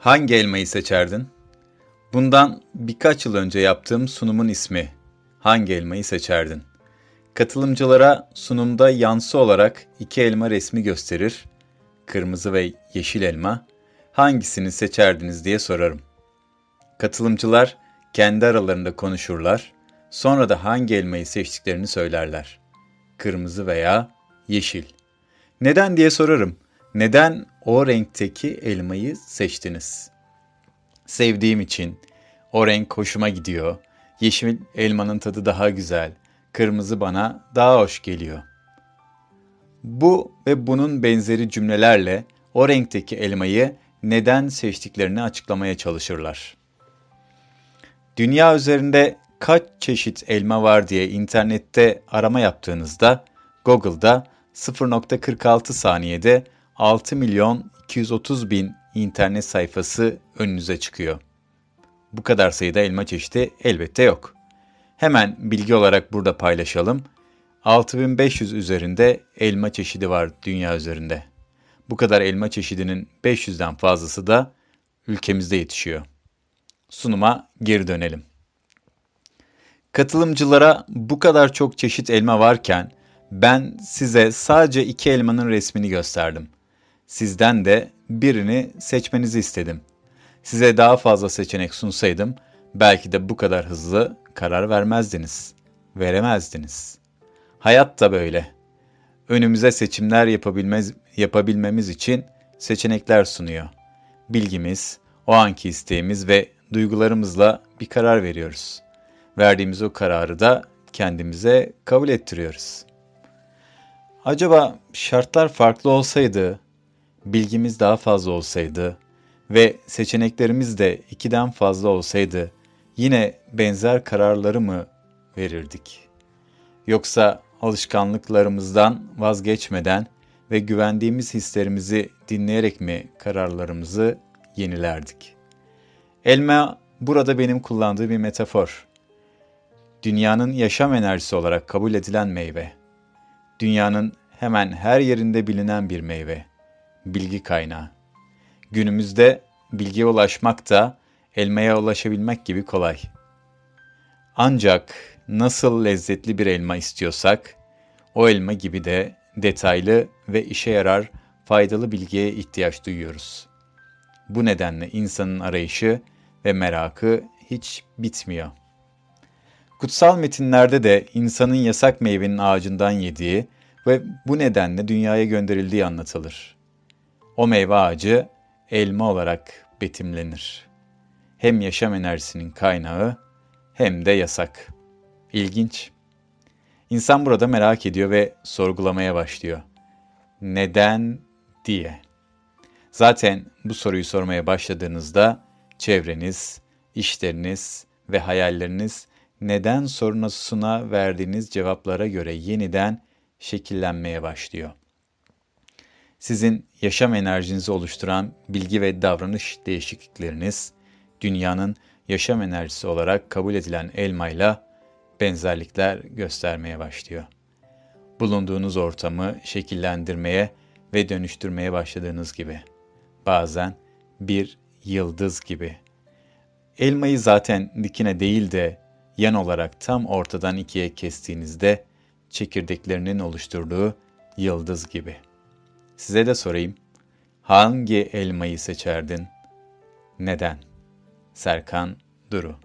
Hangi elmayı seçerdin? Bundan birkaç yıl önce yaptığım sunumun ismi. Hangi elmayı seçerdin? Katılımcılara sunumda yansı olarak iki elma resmi gösterir. Kırmızı ve yeşil elma. Hangisini seçerdiniz diye sorarım. Katılımcılar kendi aralarında konuşurlar. Sonra da hangi elmayı seçtiklerini söylerler. Kırmızı veya yeşil. Neden diye sorarım. Neden o renkteki elmayı seçtiniz? Sevdiğim için. O renk hoşuma gidiyor. Yeşil elmanın tadı daha güzel. Kırmızı bana daha hoş geliyor. Bu ve bunun benzeri cümlelerle o renkteki elmayı neden seçtiklerini açıklamaya çalışırlar. Dünya üzerinde kaç çeşit elma var diye internette arama yaptığınızda Google'da 0.46 saniyede 6 milyon 230 bin internet sayfası önünüze çıkıyor. Bu kadar sayıda elma çeşidi elbette yok. Hemen bilgi olarak burada paylaşalım. 6500 üzerinde elma çeşidi var dünya üzerinde. Bu kadar elma çeşidinin 500'den fazlası da ülkemizde yetişiyor. Sunuma geri dönelim. Katılımcılara bu kadar çok çeşit elma varken ben size sadece iki elmanın resmini gösterdim. Sizden de birini seçmenizi istedim. Size daha fazla seçenek sunsaydım belki de bu kadar hızlı karar vermezdiniz. Veremezdiniz. Hayat da böyle. Önümüze seçimler yapabilmez, yapabilmemiz için seçenekler sunuyor. Bilgimiz, o anki isteğimiz ve duygularımızla bir karar veriyoruz. Verdiğimiz o kararı da kendimize kabul ettiriyoruz. Acaba şartlar farklı olsaydı, bilgimiz daha fazla olsaydı ve seçeneklerimiz de ikiden fazla olsaydı yine benzer kararları mı verirdik? Yoksa alışkanlıklarımızdan vazgeçmeden ve güvendiğimiz hislerimizi dinleyerek mi kararlarımızı yenilerdik? Elma burada benim kullandığım bir metafor. Dünyanın yaşam enerjisi olarak kabul edilen meyve. Dünyanın hemen her yerinde bilinen bir meyve. Bilgi kaynağı. Günümüzde bilgiye ulaşmak da elmaya ulaşabilmek gibi kolay. Ancak nasıl lezzetli bir elma istiyorsak, o elma gibi de detaylı ve işe yarar faydalı bilgiye ihtiyaç duyuyoruz. Bu nedenle insanın arayışı ve merakı hiç bitmiyor. Kutsal metinlerde de insanın yasak meyvenin ağacından yediği ve bu nedenle dünyaya gönderildiği anlatılır. O meyve ağacı elma olarak betimlenir. Hem yaşam enerjisinin kaynağı hem de yasak. İlginç. İnsan burada merak ediyor ve sorgulamaya başlıyor. Neden diye. Zaten bu soruyu sormaya başladığınızda çevreniz, işleriniz ve hayalleriniz neden sorunasına verdiğiniz cevaplara göre yeniden şekillenmeye başlıyor. Sizin yaşam enerjinizi oluşturan bilgi ve davranış değişiklikleriniz, dünyanın yaşam enerjisi olarak kabul edilen elmayla benzerlikler göstermeye başlıyor. Bulunduğunuz ortamı şekillendirmeye ve dönüştürmeye başladığınız gibi. Bazen bir yıldız gibi. Elmayı zaten dikine değil de yan olarak tam ortadan ikiye kestiğinizde çekirdeklerinin oluşturduğu yıldız gibi. Size de sorayım. Hangi elmayı seçerdin? Neden? Serkan Duru